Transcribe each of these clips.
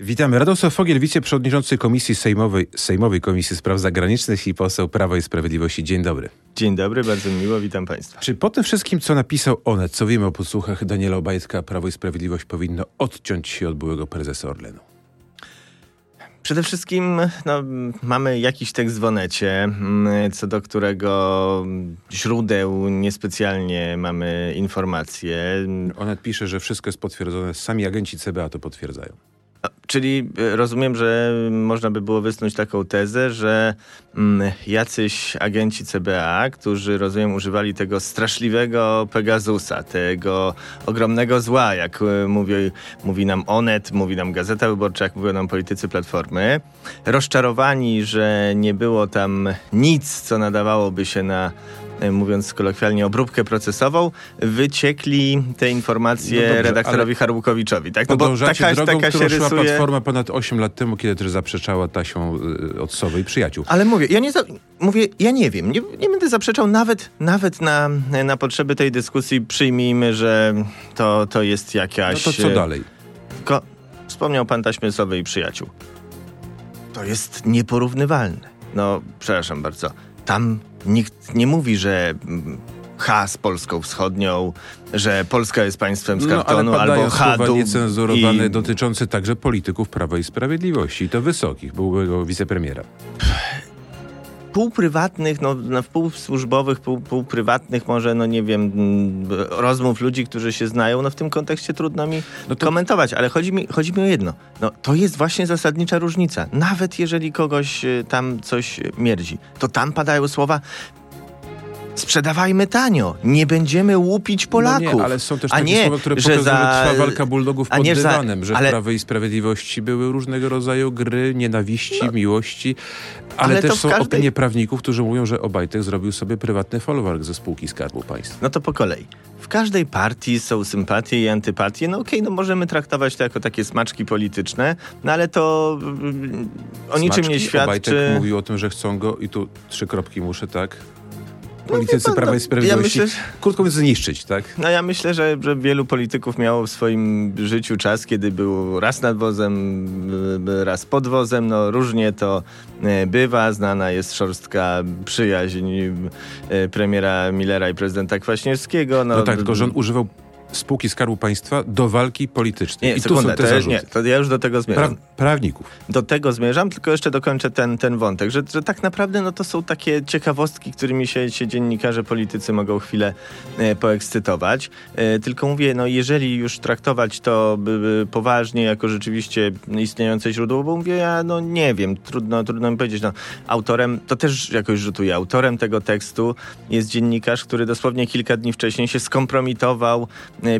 Witamy. Radosław Fogiel, wiceprzewodniczący Komisji Sejmowej, Sejmowej Komisji Spraw Zagranicznych i poseł Prawa i Sprawiedliwości. Dzień dobry. Dzień dobry, bardzo miło, witam Państwa. Czy po tym wszystkim, co napisał Onet, co wiemy o podsłuchach Daniela Obajtka, Prawo i Sprawiedliwość powinno odciąć się od byłego prezesa Orlenu? Przede wszystkim no, mamy jakiś tekst w Onecie, mm, co do którego źródeł niespecjalnie mamy informacje. Onet pisze, że wszystko jest potwierdzone, sami agenci CBA to potwierdzają. Czyli e, rozumiem, że można by było wysnuć taką tezę, że mm, jacyś agenci CBA, którzy rozumiem używali tego straszliwego Pegasusa, tego ogromnego zła, jak e, mówi, mówi nam Onet, mówi nam Gazeta Wyborcza, jak mówią nam politycy Platformy, rozczarowani, że nie było tam nic, co nadawałoby się na mówiąc kolokwialnie, obróbkę procesową, wyciekli te informacje no dobrze, redaktorowi Harbukowiczowi. Tak? No bo taka, drogą, taka się rysuje... Platforma ponad 8 lat temu, kiedy też zaprzeczała tasią y, od Sowy i przyjaciół. Ale mówię, ja nie, za... mówię, ja nie wiem, nie, nie będę zaprzeczał nawet, nawet na, na potrzeby tej dyskusji przyjmijmy, że to, to jest jakaś... No to co dalej? Tylko wspomniał pan taśmy Sowy i przyjaciół. To jest nieporównywalne. No, przepraszam bardzo. Tam nikt nie mówi, że H z Polską Wschodnią, że Polska jest państwem z kartonu, no, ale albo H dół niecenzurowane i... dotyczące także polityków Prawa i Sprawiedliwości, i to wysokich, byłego wicepremiera półprywatnych, no, no półsłużbowych, pół, półprywatnych może, no nie wiem, rozmów ludzi, którzy się znają, no w tym kontekście trudno mi no to... komentować, ale chodzi mi, chodzi mi o jedno. No, to jest właśnie zasadnicza różnica. Nawet jeżeli kogoś y, tam coś mierdzi, to tam padają słowa sprzedawajmy tanio, nie będziemy łupić Polaków. No nie, ale są też takie nie, słowa, które że pokazują, za... że trwa walka buldogów pod dywanem, za... że ale... w Prawie i Sprawiedliwości były różnego rodzaju gry, nienawiści, no. miłości, ale, ale też są każdej... opinie prawników, którzy mówią, że Obajtek zrobił sobie prywatny folwark ze spółki Skarbu Państwa. No to po kolei. W każdej partii są sympatie i antypatie. No okej, okay, no możemy traktować to jako takie smaczki polityczne, no ale to mm, o niczym nie świadczy. Obajtek mówił o tym, że chcą go, i tu trzy kropki muszę, tak, politycy no, Prawa i Sprawiedliwości, ja myślę, krótko mówiąc, zniszczyć, tak? No ja myślę, że, że wielu polityków miało w swoim życiu czas, kiedy był raz nad wozem, raz pod wozem, no różnie to e, bywa. Znana jest szorstka przyjaźń e, premiera Millera i prezydenta Kwaśniewskiego. No, no tak, tylko że on używał spółki Skarbu Państwa do walki politycznej. Nie, I sekundę, tu są te to, nie, to ja już do tego zmierzam. Pra prawników. Do tego zmierzam, tylko jeszcze dokończę ten, ten wątek, że, że tak naprawdę no, to są takie ciekawostki, którymi się, się dziennikarze, politycy mogą chwilę e, poekscytować. E, tylko mówię, no jeżeli już traktować to by, by poważnie, jako rzeczywiście istniejące źródło, bo mówię, ja no nie wiem, trudno, trudno mi powiedzieć. No, autorem, to też jakoś rzutuje, autorem tego tekstu jest dziennikarz, który dosłownie kilka dni wcześniej się skompromitował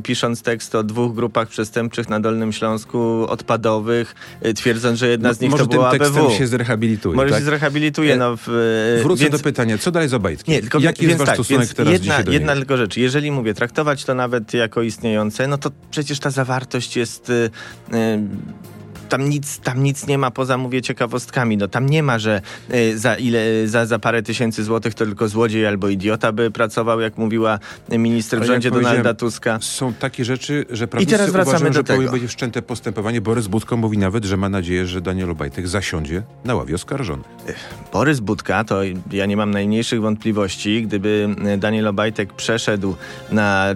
pisząc tekst o dwóch grupach przestępczych na Dolnym Śląsku, odpadowych, e, twierdząc, że jedna z nich Może to była ABW. Może tym się zrehabilituje. Może tak? się zrehabilituje. E, no, w, Wrócę więc... do pytania, co dalej z Obajtkiem? Nie, tylko, Jaki jest wasz tak, stosunek teraz jedna, jedna tylko rzecz. Jeżeli mówię, traktować to nawet jako istniejące, no to przecież ta zawartość jest... Yy, tam nic, tam nic nie ma poza, mówię, ciekawostkami. No tam nie ma, że y, za ile, za, za parę tysięcy złotych to tylko złodziej albo idiota by pracował, jak mówiła minister w rządzie Donalda Tuska. Są takie rzeczy, że prawnicy I teraz wracamy uważają, do że tego. powinno być wszczęte postępowanie. Borys Budko mówi nawet, że ma nadzieję, że Daniel Obajtek zasiądzie na ławie oskarżonych. Borys Budka, to ja nie mam najmniejszych wątpliwości, gdyby Daniel Obajtek przeszedł na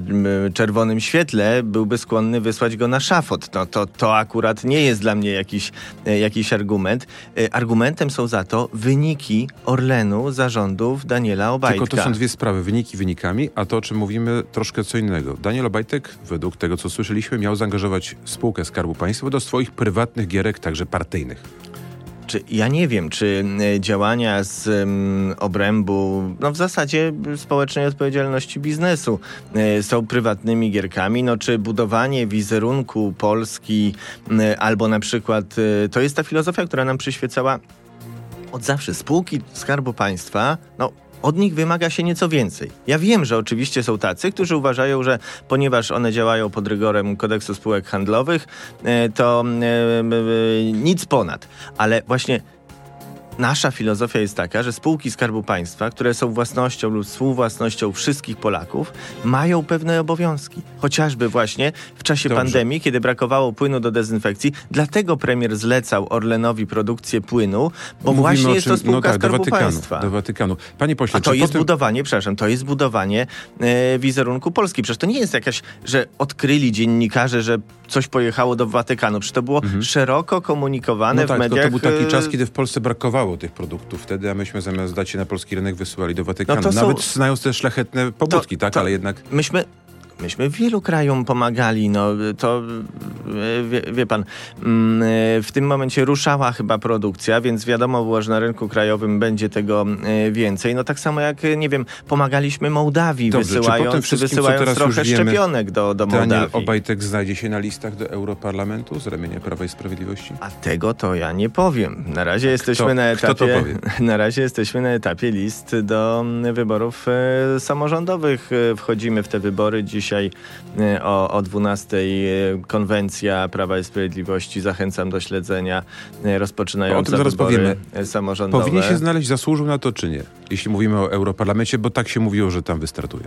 czerwonym świetle, byłby skłonny wysłać go na szafot. No to, to akurat nie jest dla mnie mnie jakiś, e, jakiś argument. E, argumentem są za to wyniki Orlenu zarządów Daniela Obajtka. Tylko to są dwie sprawy, wyniki wynikami, a to, o czym mówimy, troszkę co innego. Daniel Obajtek, według tego, co słyszeliśmy, miał zaangażować spółkę Skarbu Państwa do swoich prywatnych gierek, także partyjnych. Czy ja nie wiem, czy e, działania z um, obrębu, no w zasadzie społecznej odpowiedzialności biznesu y, są prywatnymi gierkami, no czy budowanie wizerunku Polski y, albo na przykład, to jest ta filozofia, która nam przyświecała od zawsze. Spółki Skarbu Państwa, no od nich wymaga się nieco więcej. Ja wiem, że oczywiście są tacy, którzy uważają, że ponieważ one działają pod rygorem kodeksu spółek handlowych, e, to e, nic ponad. Ale właśnie nasza filozofia jest taka, że spółki Skarbu Państwa, które są własnością lub współwłasnością wszystkich Polaków, mają pewne obowiązki. Chociażby właśnie w czasie Dobrze. pandemii, kiedy brakowało płynu do dezynfekcji, dlatego premier zlecał Orlenowi produkcję płynu, bo Mówimy właśnie jest to spółka no tak, Skarbu do Watykanu, Państwa. Do Watykanu. Panie pośle, A to jest budowanie, przepraszam, to jest budowanie e, wizerunku Polski. Przecież to nie jest jakaś, że odkryli dziennikarze, że coś pojechało do Watykanu. Przecież to było mhm. szeroko komunikowane no tak, w mediach. To był taki czas, kiedy w Polsce brakowało tych produktów wtedy, a myśmy zamiast dać się na polski rynek wysyłali do Watykanu. No Nawet są... znając te szlachetne pobudki, to, tak? To, Ale jednak... Myśmy Myśmy wielu krajom pomagali, no to wie, wie, pan, mm, w tym momencie ruszała chyba produkcja, więc wiadomo było, że na rynku krajowym będzie tego e, więcej. No tak samo jak, nie wiem, pomagaliśmy Mołdawii, Dobrze, wysyłając, wysyłając trochę szczepionek do, do Mołdawii. Daniel Obajtek znajdzie się na listach do Europarlamentu z ramienia Prawa i Sprawiedliwości? A tego to ja nie powiem. Na razie jesteśmy kto, na etapie. Na razie jesteśmy na etapie list do wyborów e, samorządowych. E, wchodzimy w te wybory dziś dzisiaj e, o, o 12 e, konwencja Prawa i Sprawiedliwości. Zachęcam do śledzenia e, rozpoczynająca o tym zaraz powiemy. samorządowe. Powinien się znaleźć, zasłużył na to czy nie? Jeśli mówimy o Europarlamencie, bo tak się mówiło, że tam wystartuje.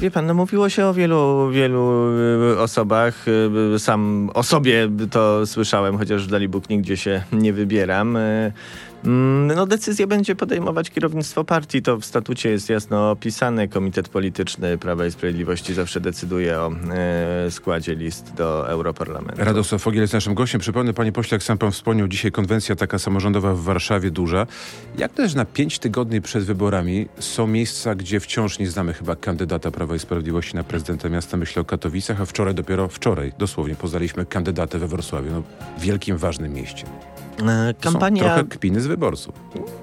Wie pan, no mówiło się o wielu, wielu osobach. Sam o sobie to słyszałem, chociaż w Dalibóg nigdzie się nie wybieram. Mm, no, decyzję będzie podejmować kierownictwo partii. To w statucie jest jasno opisane. Komitet Polityczny Prawa i Sprawiedliwości zawsze decyduje o e, składzie list do Europarlamentu. Radosław Fogiel jest naszym gościem. Przypomnę, panie pośle, jak sam pan wspomniał, dzisiaj konwencja taka samorządowa w Warszawie duża. Jak też na pięć tygodni przed wyborami są miejsca, gdzie wciąż nie znamy chyba kandydata Prawa i Sprawiedliwości na prezydenta miasta, myślę o Katowicach, a wczoraj, dopiero wczoraj, dosłownie, poznaliśmy kandydatę we Wrocławiu, no, wielkim, ważnym mieście. E, kampania... Są trochę kpiny z wyborców.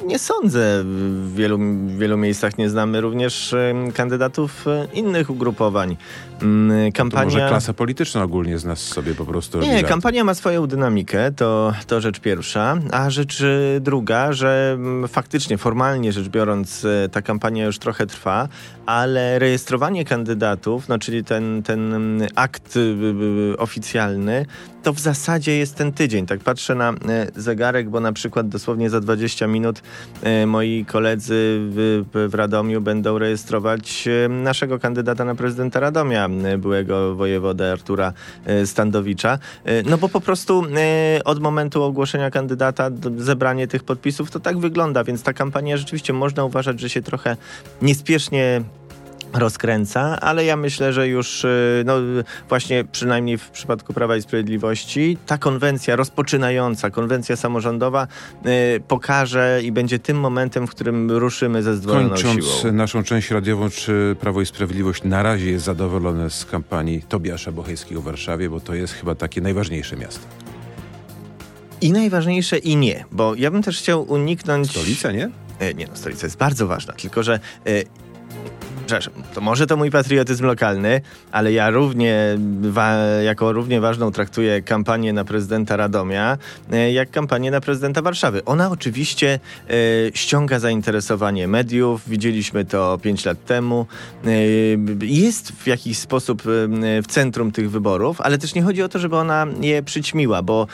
Nie sądzę. W wielu, w wielu miejscach nie znamy również kandydatów e, innych ugrupowań. Mm, kampania... To może klasa polityczna ogólnie z nas sobie po prostu Nie, kampania ma swoją dynamikę, to, to rzecz pierwsza. A rzecz e, druga, że mm, faktycznie, formalnie rzecz biorąc, ta kampania już trochę trwa, ale rejestrowanie kandydatów, no czyli ten, ten mm, akt oficjalny, to w zasadzie jest ten tydzień. Tak patrzę na zegarek, bo na przykład dosłownie za 20 minut moi koledzy w, w Radomiu będą rejestrować naszego kandydata na prezydenta Radomia, byłego wojewodę Artura Standowicza. No bo po prostu od momentu ogłoszenia kandydata zebranie tych podpisów to tak wygląda, więc ta kampania rzeczywiście można uważać, że się trochę niespiesznie rozkręca, ale ja myślę, że już y, no, właśnie przynajmniej w przypadku Prawa i Sprawiedliwości ta konwencja rozpoczynająca, konwencja samorządowa y, pokaże i będzie tym momentem, w którym ruszymy ze zdwojoną Kończąc siłą. naszą część radiową, czy Prawo i Sprawiedliwość na razie jest zadowolone z kampanii Tobiasza Bochejskiego w Warszawie, bo to jest chyba takie najważniejsze miasto. I najważniejsze i nie, bo ja bym też chciał uniknąć... Stolica, nie? E, nie, no stolica jest bardzo ważna, tylko że e, przepraszam, to może to mój patriotyzm lokalny, ale ja równie, jako równie ważną traktuję kampanię na prezydenta Radomia, e, jak kampanię na prezydenta Warszawy. Ona oczywiście e, ściąga zainteresowanie mediów, widzieliśmy to pięć lat temu, e, jest w jakiś sposób w centrum tych wyborów, ale też nie chodzi o to, żeby ona je przyćmiła, bo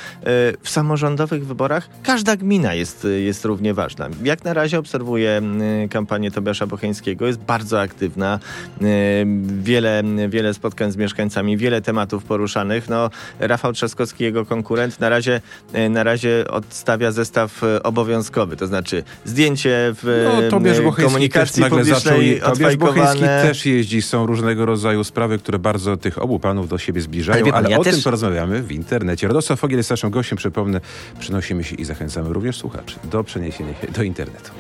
w samorządowych wyborach każda gmina jest, jest równie ważna. Jak na razie obserwuję kampanię Tobiasza Bocheńskiego, jest bardzo aktywna pozytywna. Y, wiele, wiele spotkań z mieszkańcami, wiele tematów poruszanych. No, Rafał Trzaskowski, jego konkurent, na razie, y, na razie odstawia zestaw y, obowiązkowy, to znaczy zdjęcie w no, Tobiasz komunikacji nagle publicznej zaczął, Tobiasz też jeździ, są różnego rodzaju sprawy, które bardzo tych obu panów do siebie zbliżają, ale, pan, ale ja o też... tym porozmawiamy w internecie. Radosław Fogiel jest naszym gościem, przypomnę, przynosimy się i zachęcamy również słuchaczy do przeniesienia się do internetu.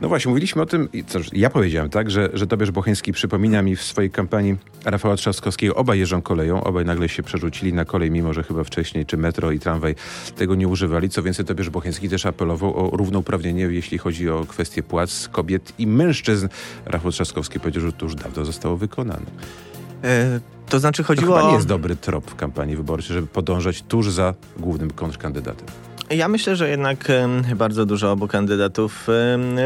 No właśnie, mówiliśmy o tym, co, ja powiedziałem, tak, że, że Tobiasz Bocheński przypomina mi w swojej kampanii Rafała Trzaskowskiego. Obaj jeżdżą koleją, obaj nagle się przerzucili na kolej, mimo że chyba wcześniej czy metro i tramwaj tego nie używali. Co więcej, Tobiasz Bocheński też apelował o równouprawnienie, jeśli chodzi o kwestie płac kobiet i mężczyzn. Rafał Trzaskowski powiedział, że to już dawno zostało wykonane. E, to znaczy chodziło to o... nie jest dobry trop w kampanii wyborczej, żeby podążać tuż za głównym kontrkandydatem. Ja myślę, że jednak bardzo dużo obu kandydatów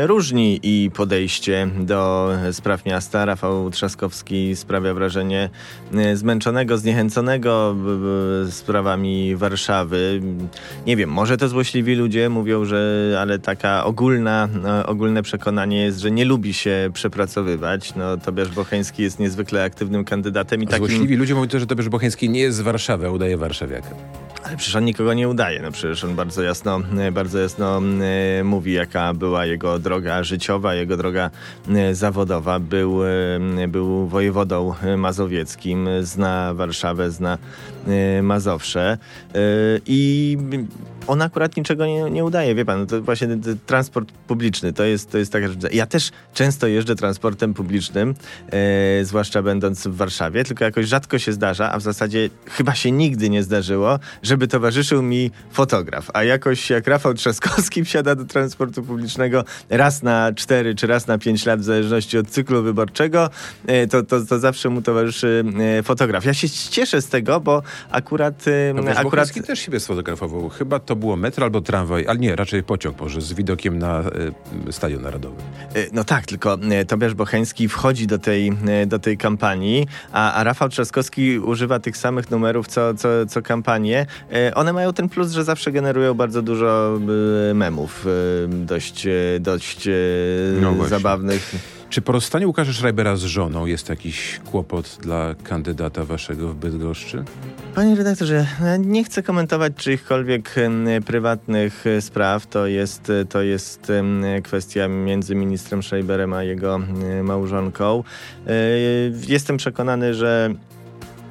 różni i podejście do spraw miasta. Rafał Trzaskowski sprawia wrażenie zmęczonego, zniechęconego sprawami Warszawy. Nie wiem, może to złośliwi ludzie mówią, że ale taka ogólna, e, ogólne przekonanie jest, że nie lubi się przepracowywać. No, Tobiasz Bocheński jest niezwykle aktywnym kandydatem. I takim... Złośliwi ludzie mówią też, że Tobiasz Bocheński nie jest z Warszawy, a udaje warszawiaka. Przecież on nikogo nie udaje. No przecież on bardzo jasno, bardzo jasno e, mówi, jaka była jego droga życiowa, jego droga e, zawodowa. Był, e, był wojewodą mazowieckim, zna Warszawę, zna Mazowsze i on akurat niczego nie, nie udaje, wie pan, to właśnie transport publiczny, to jest, to jest taka rzecz. Ja też często jeżdżę transportem publicznym, e, zwłaszcza będąc w Warszawie, tylko jakoś rzadko się zdarza, a w zasadzie chyba się nigdy nie zdarzyło, żeby towarzyszył mi fotograf. A jakoś jak Rafał Trzaskowski wsiada do transportu publicznego raz na cztery czy raz na pięć lat, w zależności od cyklu wyborczego, e, to, to, to zawsze mu towarzyszy e, fotograf. Ja się cieszę z tego, bo akurat... E, no, akurat... też siebie sfotografował. Chyba to było metro albo tramwaj, ale nie, raczej pociąg może z widokiem na y, Stadion Narodowy. E, no tak, tylko e, Tobiasz Bocheński wchodzi do tej, do tej kampanii, a, a Rafał Trzaskowski używa tych samych numerów co, co, co kampanie. One mają ten plus, że zawsze generują bardzo dużo memów, dość, dość no zabawnych. Czy po rozstaniu Łukasza Schreibera z żoną jest jakiś kłopot dla kandydata waszego w Bydgoszczy? Panie redaktorze, nie chcę komentować czyichkolwiek prywatnych e, spraw. To jest, e, to jest kwestia między ministrem Schreiberem a jego małżonką. E, jestem przekonany, że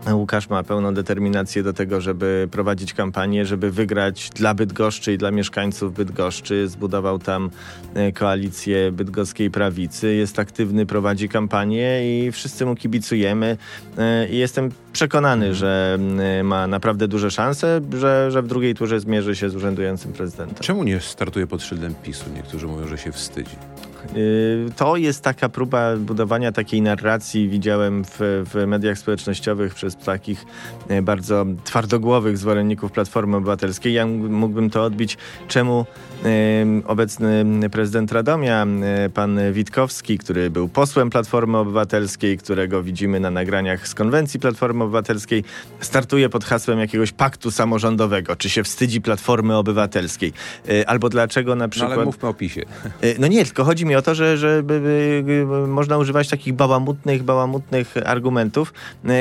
Łukasz ma pełną determinację do tego, żeby prowadzić kampanię, żeby wygrać dla Bydgoszczy i dla mieszkańców Bydgoszczy. Zbudował tam e, koalicję bydgoskiej prawicy. Jest aktywny, prowadzi kampanię i wszyscy mu kibicujemy. E, I jestem przekonany, że e, ma naprawdę duże szanse, że, że w drugiej turze zmierzy się z urzędującym prezydentem. Czemu nie startuje pod szyldem PiSu? Niektórzy mówią, że się wstydzi. Y, to jest taka próba budowania takiej narracji, widziałem w, w mediach społecznościowych przez takich y, bardzo twardogłowych zwolenników Platformy Obywatelskiej. Ja mógłbym to odbić, czemu y, obecny prezydent Radomia, pan Witkowski, który był posłem Platformy Obywatelskiej, którego widzimy na nagraniach z konwencji Platformy Obywatelskiej, startuje pod hasłem jakiegoś paktu samorządowego. Czy się wstydzi Platformy Obywatelskiej? Albo dlaczego na przykład... No ale mówmy o PiSie. No nie, tylko chodzi mi o to, że, że by, by, można używać takich bałamutnych, bałamutnych argumentów,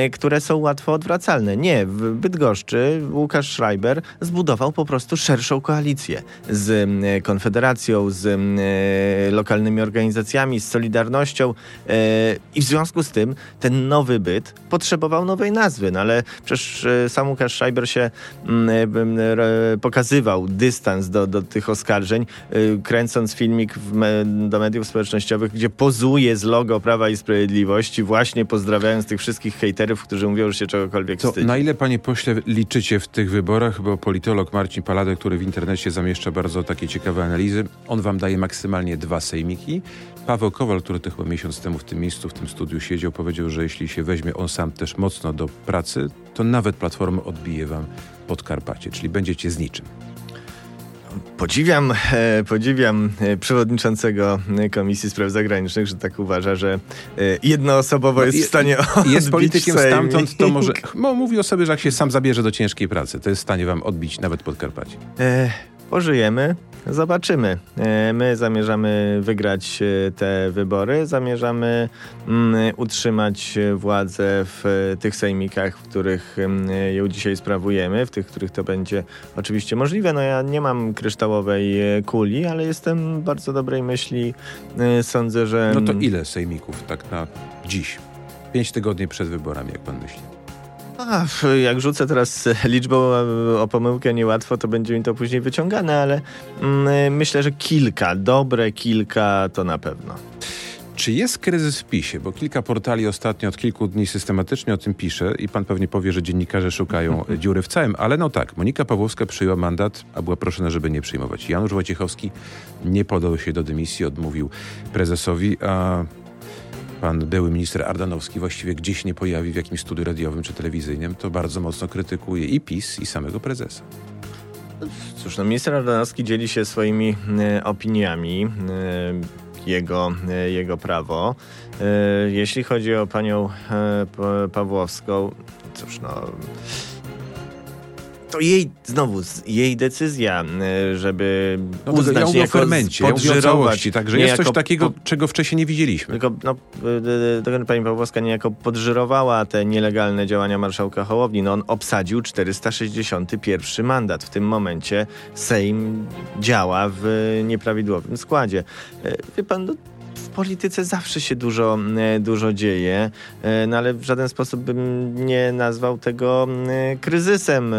y, które są łatwo odwracalne. Nie, w Bydgoszczy Łukasz Schreiber zbudował po prostu szerszą koalicję z y, Konfederacją, z y, lokalnymi organizacjami, z Solidarnością i w związku z tym ten nowy byt potrzebował nowej nazwy, no ale przecież sam Łukasz Schreiber się pokazywał dystans do, do tych oskarżeń, kręcąc filmik w, do mediów społecznościowych, gdzie pozuje z logo Prawa i Sprawiedliwości, właśnie pozdrawiając tych wszystkich hejterów, którzy mówią, że się czegokolwiek to wstydzi. Na ile, panie pośle, liczycie w tych wyborach, bo politolog Marcin Paladek, który w internecie zamieszcza bardzo takie ciekawe analizy, on wam daje maksymalnie dwa sejmiki. Paweł Kowal, który to chyba miesiąc temu w tym miejscu, w tym studiu siedział, powiedział, że jeśli się weźmie on sam też mocno do pracy, to nawet Platforma odbije wam Podkarpacie, czyli będziecie z niczym. Podziwiam, e, podziwiam e, przewodniczącego Komisji Spraw Zagranicznych, że tak uważa, że e, jednoosobowo no, jest w stanie Jest politykiem Sejmik. stamtąd, to może... Bo mówi o sobie, że jak się sam zabierze do ciężkiej pracy, to jest w stanie wam odbić nawet Podkarpacie. E, pożyjemy. Zobaczymy. E, my zamierzamy wygrać e, te wybory, zamierzamy mm, utrzymać władzę w tych sejmikach, w których mm, ją dzisiaj sprawujemy, w tych, w których to będzie oczywiście możliwe. No ja nie mam kryształowej e, kuli, ale jestem bardzo dobrej myśli. Sądzę, że... No to ile sejmików tak na dziś? Pięć tygodni przed wyborami, jak pan myśli? A, jak rzucę teraz liczbą o pomyłkę niełatwo, to będzie mi to później wyciągane, ale mm, myślę, że kilka, dobre kilka to na pewno. Czy jest kryzys w PiSie? Bo kilka portali ostatnio od kilku dni systematycznie o tym pisze i pan pewnie powie, że dziennikarze szukają dziury w całym, ale no tak, Monika Pawłowska przyjęła mandat, a była proszona, żeby nie przyjmować. Janusz Wojciechowski nie podał się do dymisji, odmówił prezesowi, a pan były minister Ardanowski właściwie gdzieś nie pojawi w jakimś studiu radiowym czy telewizyjnym, to bardzo mocno krytykuje i PiS, i samego prezesa. Cóż, no minister Ardanowski dzieli się swoimi e, opiniami. E, jego, e, jego prawo. Jeśli chodzi o panią Pawłowską, cóż, no to jej, znowu, jej decyzja, żeby no uznać ja jako fermencie, podżyrować. Także jest coś takiego, po, czego wcześniej nie widzieliśmy. Tylko, no, pani Pawłowska niejako podżyrowała te nielegalne działania marszałka Hołowni. No, on obsadził 461 mandat. W tym momencie Sejm działa w nieprawidłowym składzie. Wie pan, no, polityce zawsze się dużo, e, dużo dzieje, e, no ale w żaden sposób bym nie nazwał tego e, kryzysem.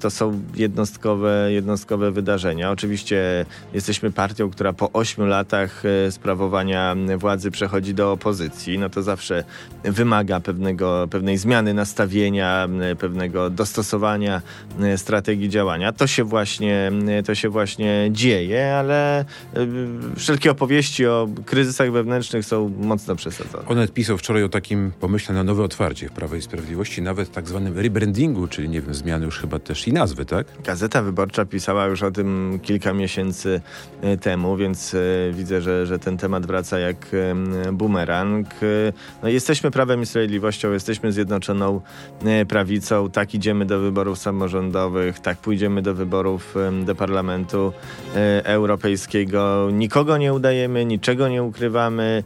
To są jednostkowe, jednostkowe wydarzenia. Oczywiście jesteśmy partią, która po ośmiu latach sprawowania władzy przechodzi do opozycji. No to zawsze wymaga pewnego, pewnej zmiany nastawienia, pewnego dostosowania strategii działania. To się właśnie, to się właśnie dzieje, ale wszelkie opowieści o kryzysach wewnętrznych są mocno przesadzone. Onet pisał wczoraj o takim pomyśle na nowe otwarcie w Prawa i Sprawiedliwości, nawet tak zwanym rebrandingu, czyli nie wiem, zmiany już chyba też i nazwy, tak? Gazeta Wyborcza pisała już o tym kilka miesięcy e, temu, więc e, widzę, że, że ten temat wraca jak bumerang. E, no, jesteśmy Prawem i Sprawiedliwością, jesteśmy Zjednoczoną Prawicą, tak idziemy do wyborów samorządowych, tak pójdziemy do wyborów do Parlamentu Europejskiego. Nikogo nie udajemy, niczego nie ukrywamy.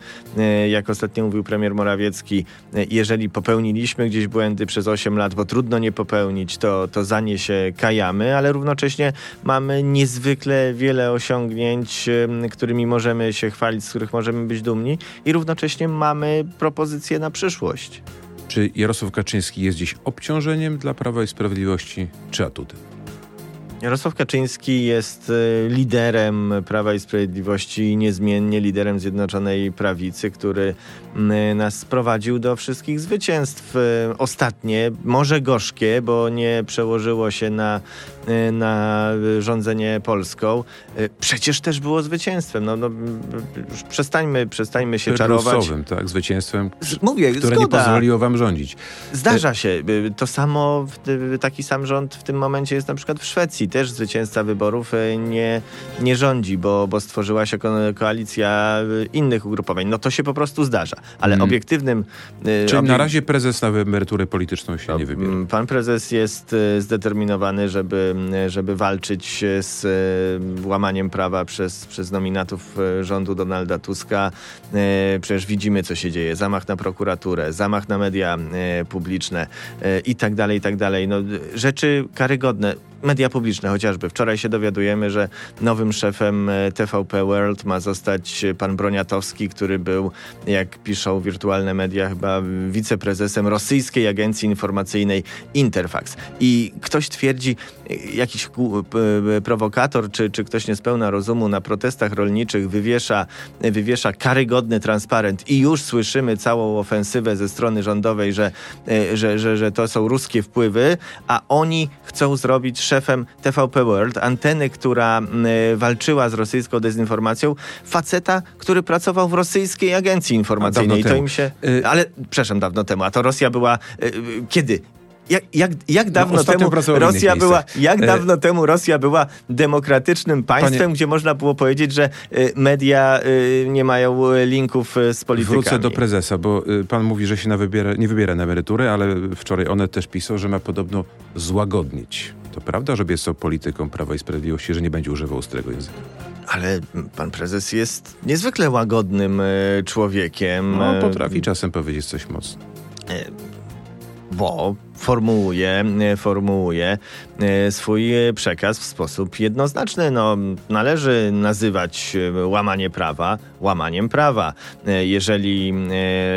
Jak ostatnio mówił premier Morawiecki, jeżeli popełniliśmy gdzieś błędy przez 8 lat, bo trudno nie popełnić, to, to za nie się kajamy, ale równocześnie mamy niezwykle wiele osiągnięć, którymi możemy się chwalić, z których możemy być dumni i równocześnie mamy propozycje na przyszłość. Czy Jarosław Kaczyński jest dziś obciążeniem dla Prawa i Sprawiedliwości, czy atutem? Jarosław Kaczyński jest e, liderem Prawa i Sprawiedliwości, niezmiennie liderem Zjednoczonej Prawicy, który nas sprowadził do wszystkich zwycięstw. E, ostatnie, może gorzkie, bo nie przełożyło się na, na rządzenie Polską. Przecież też było zwycięstwem. No, no, przestańmy, przestańmy się czarować. tak, zwycięstwem, Mówię, które zgoda. nie pozwoliło wam rządzić. Zdarza się. To samo, taki sam rząd w tym momencie jest na przykład w Szwecji też zwycięzca wyborów nie, nie rządzi, bo, bo stworzyła się ko koalicja innych ugrupowań. No to się po prostu zdarza. Ale hmm. obiektywnym... Czyli na razie prezes na emeryturę polityczną się no, nie wybiera? Pan prezes jest zdeterminowany, żeby, żeby walczyć z łamaniem prawa przez, przez nominatów rządu Donalda Tuska. Przecież widzimy, co się dzieje. Zamach na prokuraturę, zamach na media publiczne i tak dalej, i tak dalej. No, rzeczy karygodne media publiczne chociażby. Wczoraj się dowiadujemy, że nowym szefem e, TVP World ma zostać pan Broniatowski, który był, jak piszą wirtualne media, chyba wiceprezesem rosyjskiej agencji informacyjnej Interfax. I ktoś twierdzi, e, jakiś e, prowokator, czy, czy ktoś niespełna rozumu na protestach rolniczych wywiesza, wywiesza karygodny transparent i już słyszymy całą ofensywę ze strony rządowej, że, że, że, że to są ruskie wpływy, a oni chcą zrobić szefem TVP World, anteny, która y, walczyła z rosyjską dezinformacją, faceta, który pracował w rosyjskiej agencji informacyjnej. I to im się. Y, ale przepraszam, dawno temu. A to Rosja była y, kiedy? Jak, jak, jak no, dawno no, temu Rosja była, jak e, dawno temu Rosja była demokratycznym państwem, Panie, gdzie można było powiedzieć, że y, media y, nie mają linków z politykami. Wrócę do prezesa, bo pan mówi, że się na wybiera, nie wybiera na emeryturę, ale wczoraj one też pisał, że ma podobno złagodnić to prawda, że jest to polityką Prawa i Sprawiedliwości, że nie będzie używał ostrego języka? Ale pan prezes jest niezwykle łagodnym e, człowiekiem. No, potrafi czasem powiedzieć coś mocno. E, bo formułuje, e, formułuje e, swój przekaz w sposób jednoznaczny. No, należy nazywać e, łamanie prawa łamaniem prawa. Jeżeli,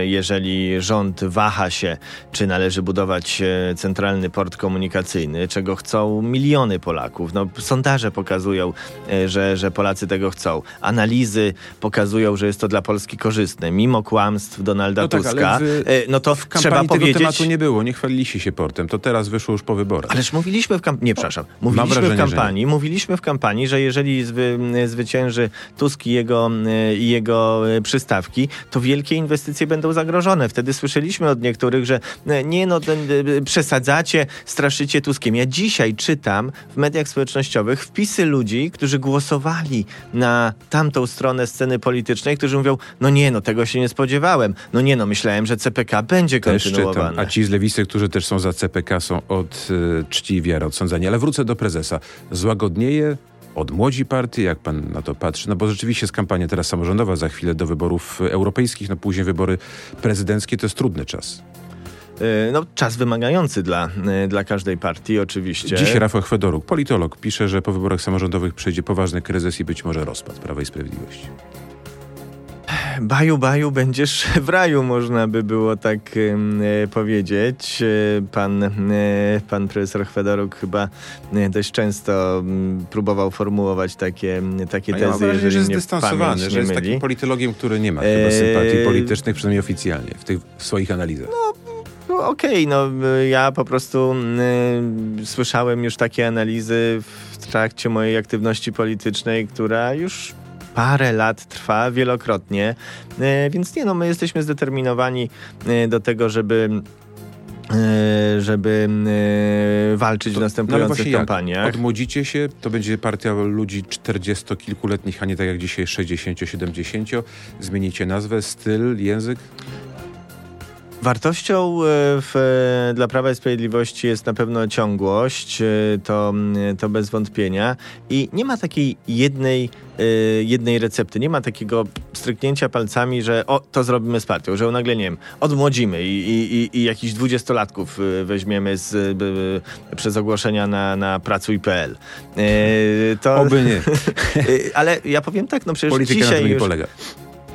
jeżeli rząd waha się, czy należy budować centralny port komunikacyjny, czego chcą miliony Polaków. No, sondaże pokazują, że, że Polacy tego chcą. Analizy pokazują, że jest to dla Polski korzystne. Mimo kłamstw Donalda no tak, Tuska, w, no to w trzeba powiedzieć... tego tematu nie było, nie chwaliliście się to teraz wyszło już po wyborach. Ależ mówiliśmy w kampanii, nie przepraszam, mówiliśmy wrażenie, w kampanii, mówiliśmy w kampanii, że jeżeli zwy, zwycięży Tusk i jego, i jego przystawki, to wielkie inwestycje będą zagrożone. Wtedy słyszeliśmy od niektórych, że nie no, przesadzacie, straszycie Tuskiem. Ja dzisiaj czytam w mediach społecznościowych wpisy ludzi, którzy głosowali na tamtą stronę sceny politycznej, którzy mówią, no nie no, tego się nie spodziewałem. No nie no, myślałem, że CPK będzie kontynuowane. A ci z lewicy, którzy też są za CPK, są od y, czci i wiary odsądzani. Ale wrócę do prezesa. Złagodnieje od młodzi partii, jak pan na to patrzy? No bo rzeczywiście jest kampania teraz samorządowa, za chwilę do wyborów europejskich, no później wybory prezydenckie, to jest trudny czas. E, no, czas wymagający dla, e, dla każdej partii, oczywiście. Dziś Rafał Chwedoruk, politolog, pisze, że po wyborach samorządowych przyjdzie poważny kryzys i być może rozpad Prawa i Sprawiedliwości. Baju, baju, będziesz w raju, można by było tak e, powiedzieć. Pan, e, pan profesor Chwedoruk chyba e, dość często próbował formułować takie, takie tezy, ja mam wrażenie, że jest dystansowany, że jest myli. takim politologiem, który nie ma chyba sympatii politycznych, przynajmniej oficjalnie, w tych swoich analizach. No, no okej, okay, no ja po prostu y, słyszałem już takie analizy w trakcie mojej aktywności politycznej, która już parę lat trwa wielokrotnie, y, więc nie no, my jesteśmy zdeterminowani y, do tego, żeby żeby walczyć to, w następujących no kampaniach. Odmłodzicie się, to będzie partia ludzi czterdziestokilkuletnich, a nie tak jak dzisiaj 60-70. Zmienicie nazwę, styl, język? Wartością e, w, dla Prawa i Sprawiedliwości jest na pewno ciągłość, e, to, to bez wątpienia. I nie ma takiej jednej, e, jednej recepty, nie ma takiego stryknięcia palcami, że o, to zrobimy z partią, że nagle, nie wiem, odmłodzimy i, i, i jakichś dwudziestolatków weźmiemy z, przez ogłoszenia na, na pracuj.pl. To... Oby nie. Ale ja powiem tak, no przecież Polityka dzisiaj na tym nie już... polega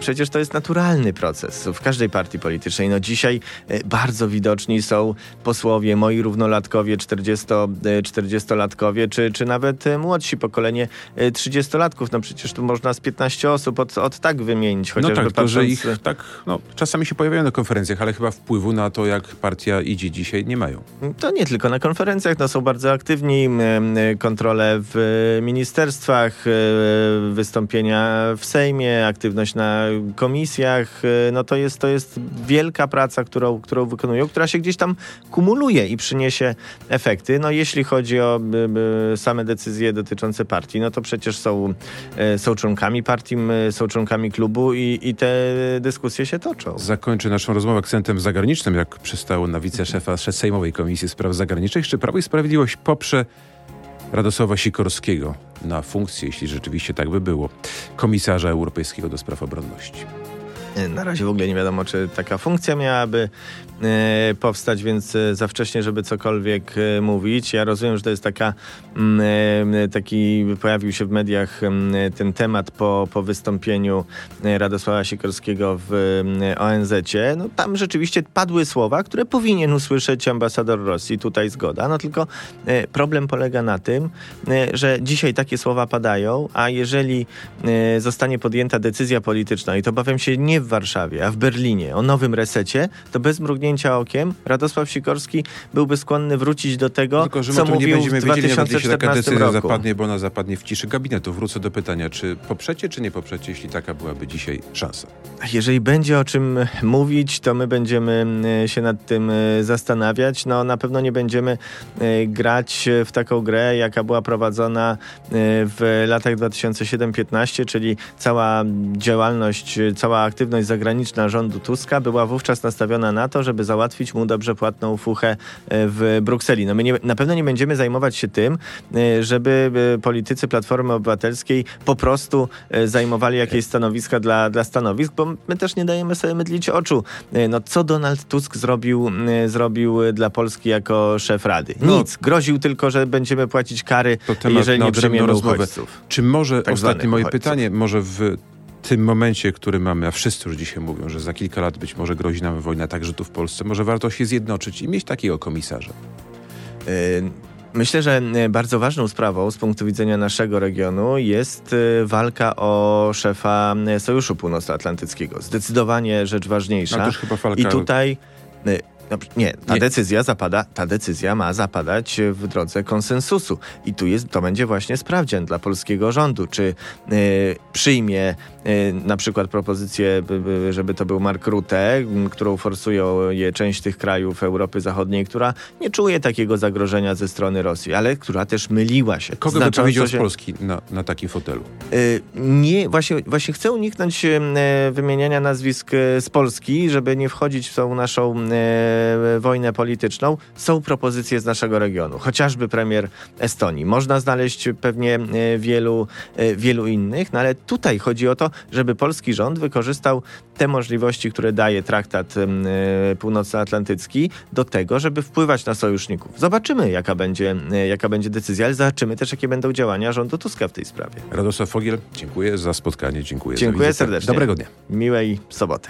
przecież to jest naturalny proces w każdej partii politycznej. No dzisiaj e, bardzo widoczni są posłowie, moi równolatkowie, 40, 40-latkowie, e, czy, czy nawet e, młodsi pokolenie 30-latków. No przecież tu można z 15 osób od, od tak wymienić. No chociażby no tak, patrząc... to, że ich tak, no, czasami się pojawiają na konferencjach, ale chyba wpływu na to, jak partia idzie dzisiaj, nie mają. To nie tylko na konferencjach, no są bardzo aktywni, kontrole w ministerstwach, wystąpienia w Sejmie, aktywność na komisjach, e, no to jest, to jest wielka praca, którą, którą wykonują, która się gdzieś tam kumuluje i przyniesie efekty. No jeśli chodzi o same decyzje dotyczące partii, no to przecież są, są członkami partii, są członkami klubu i, i te dyskusje się toczą. Zakończę naszą rozmowę akcentem zagranicznym, jak przystało na wiceszefa Sejmowej Komisji Spraw Zagranicznych. Czy Prawo i Sprawiedliwość poprze Radosława Sikorskiego na funkcję, jeśli rzeczywiście tak by było, komisarza europejskiego do spraw obronności. Na razie w ogóle nie wiadomo, czy taka funkcja miałaby e, powstać, więc e, za wcześnie, żeby cokolwiek e, mówić. Ja rozumiem, że to jest taka, mm, taki, pojawił się w mediach ten temat po, po wystąpieniu Radosława Sikorskiego w ONZ-cie. No, tam rzeczywiście padły słowa, które powinien usłyszeć ambasador Rosji. Tutaj zgoda. No tylko problem polega na tym, że dzisiaj takie słowa padają, a jeżeli zostanie podjęta decyzja polityczna i to obawiam się nie w Warszawie, a w Berlinie o nowym resecie, to bez mrugnięcia okiem Radosław Sikorski byłby skłonny wrócić do tego, Tylko, że co mówił nie będziemy w 2014 wiedzieli, taka decyzja roku. zapadnie, bo ona zapadnie w ciszy gabinetu. Wrócę do pytania, czy poprzecie, czy nie poprzecie, jeśli taka byłaby dzisiaj szansa? Jeżeli będzie o czym mówić, to my będziemy e, się nad tym e, zastanawiać. No na pewno nie będziemy e, grać w taką grę, jaka była prowadzona w latach 2007-15, czyli cała działalność, cała aktywność działalność zagraniczna rządu Tuska była wówczas nastawiona na to, żeby załatwić mu dobrze płatną fuchę e, w Brukseli. No my nie, na pewno nie będziemy zajmować się tym, e, żeby e, politycy Platformy Obywatelskiej po prostu zajmowali jakieś stanowiska dla, dla stanowisk, bo my też nie dajemy sobie mydlić oczu. No co Donald Tusk zrobił, zrobił dla Polski jako szef Rady? No. Nic. No, Groził tylko, że będziemy płacić kary, jeżeli nie przyjmiemy uchodźców. Czy może, tak ostatnie moje uchodźców. pytanie, może w tym momencie, który mamy, a wszyscy już dzisiaj mówią, że za kilka lat być może grozi nam wojna także tu w Polsce, może warto się zjednoczyć i mieć takiego komisarza? E, myślę, że e, bardzo ważną sprawą z punktu widzenia naszego regionu jest e, walka o szefa Sojuszu Północnoatlantyckiego. Zdecydowanie rzecz ważniejsza. No, chyba walka... I tutaj nie, ta nie. decyzja zapada, ta decyzja ma zapadać w drodze konsensusu. I tu jest, to będzie właśnie sprawdzian dla polskiego rządu, czy y, przyjmie y, na przykład propozycję, żeby to był Mark Rutte, którą forsuje je część tych krajów Europy Zachodniej, która nie czuje takiego zagrożenia ze strony Rosji, ale która też myliła się. Kogo by powiedział się... z Polski na, na takim fotelu? Y, nie, właśnie, właśnie chcę uniknąć wymieniania nazwisk z Polski, żeby nie wchodzić w tą naszą wojnę polityczną. Są propozycje z naszego regionu, chociażby premier Estonii. Można znaleźć pewnie wielu, wielu innych, no ale tutaj chodzi o to, żeby polski rząd wykorzystał te możliwości, które daje traktat północnoatlantycki do tego, żeby wpływać na sojuszników. Zobaczymy, jaka będzie, jaka będzie decyzja, ale zobaczymy też, jakie będą działania rządu Tuska w tej sprawie. Radosław Fogiel, dziękuję za spotkanie, dziękuję, dziękuję serdecznie. Dobrego dnia. Miłej soboty.